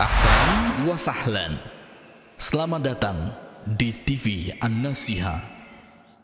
Ahlan wa sahlan. Selamat datang di TV An-Nasiha